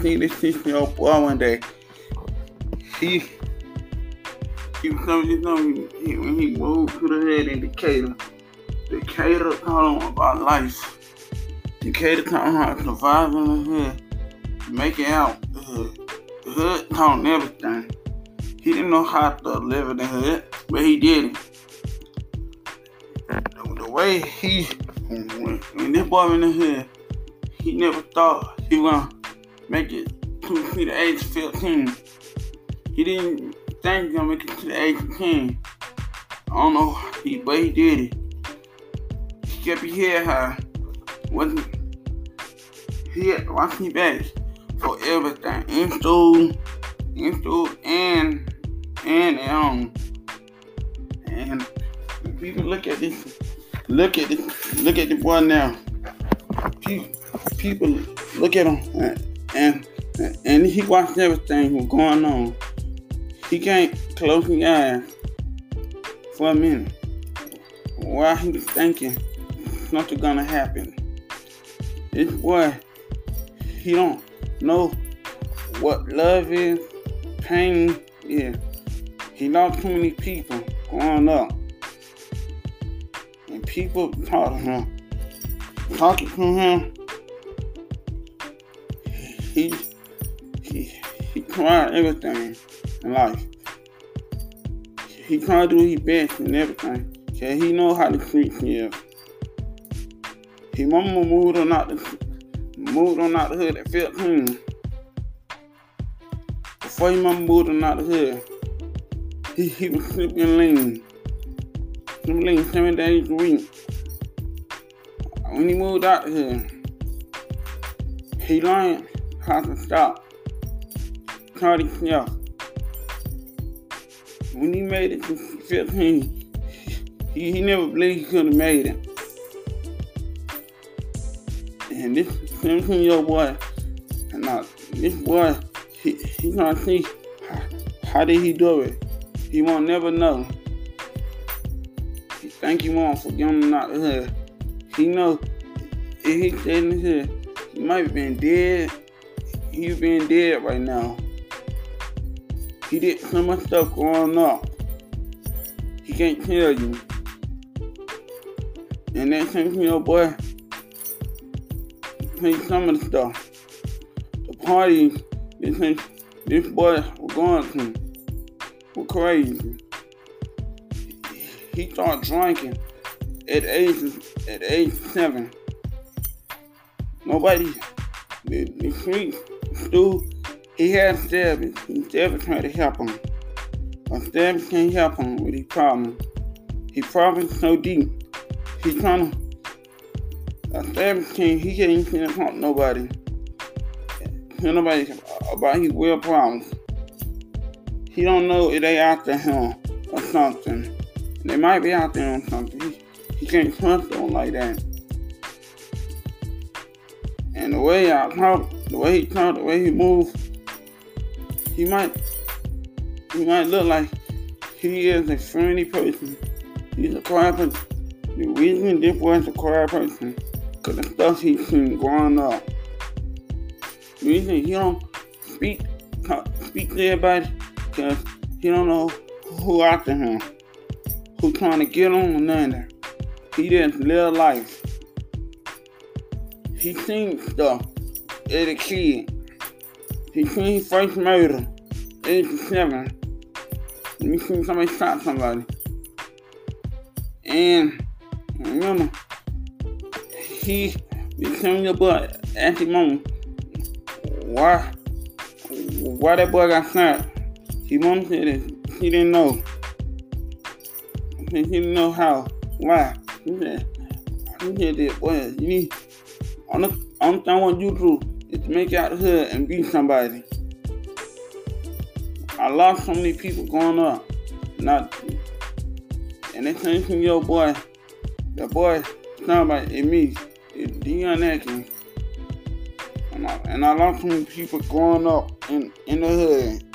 seen this 16 year old boy one day. He he was telling me something he, when he moved to the head in Decatur. Decatur taught him about life. Decatur taught him how to survive in the hood, make it out the hood. The hood taught him everything. He didn't know how to live in the hood, but he did it. The, the way he, when, when this boy in the hood, he never thought he was gonna make it to the age of 15. He didn't think he was gonna make it to the age of 10. I don't know, he, but he did it. He kept his head high. Wasn't he had watching back for everything in school, in school, and and at home. And people look at this, look at this, look at the boy now. People, people look at him and and, he watched everything was going on. He can't close his eyes for a minute while he's thinking something gonna happen. This boy, he don't know what love is, pain is. He lost too many people growing up. And people to him, talking to him, he he he tried everything in life. He tried to do his best and everything. Cause he know how to streets live. His mama moved on out the moved on out the hood at 15. Before his mama moved on out the hood, he, he was sleeping lean. Sleeping lean seven days a week. When he moved out hood, he learned to stop. Caught himself. When he made it to 15, he, he never believed he could have made it. And this 17 year old boy, and now this boy, he, he gonna see how, how did he do it. He won't never know. He think he won't forget him out the hood. He know if he stayed in hood, he might have been dead. He's been dead right now. He did so much stuff growing up. He can't tell you. And that 17 year old boy, played some of the stuff. The parties this, this boy was going to were crazy. He started drinking at age at age seven. Nobody, the, the streets, Stu, he had stabbings. He never tried to help him. But stabbing can't help him with his problem. His problem's so deep. He's trying to a stabbing can't he can't even to nobody. Tell nobody about his real problems. He don't know if they after him or something. They might be out there on something. He, he can't trust them like that. And the way I talk, the way he talk, the way he move, he might he might look like he is a friendly person. He's a quiet person. The reason this was a quiet person, cause the stuff he's seen growing up. The reason he don't speak talk, speak to everybody, cause he don't know who after him, who trying to get on another. He didn't live life. He seen stuff as a kid. He seen his first murder, age seven. Seen somebody shot somebody. And remember, he became your boy at the moment why why that boy got shot. He wanted it. He didn't know. He didn't know how. Why? He said, he said that, boy, you need, only, only thing I want you to do is to make out the hood and be somebody. I lost so many people growing up. Not, and they came from your boy, that boy, somebody, it me, it's Deion Atkins. And I, and I lost so many people growing up in, in the hood.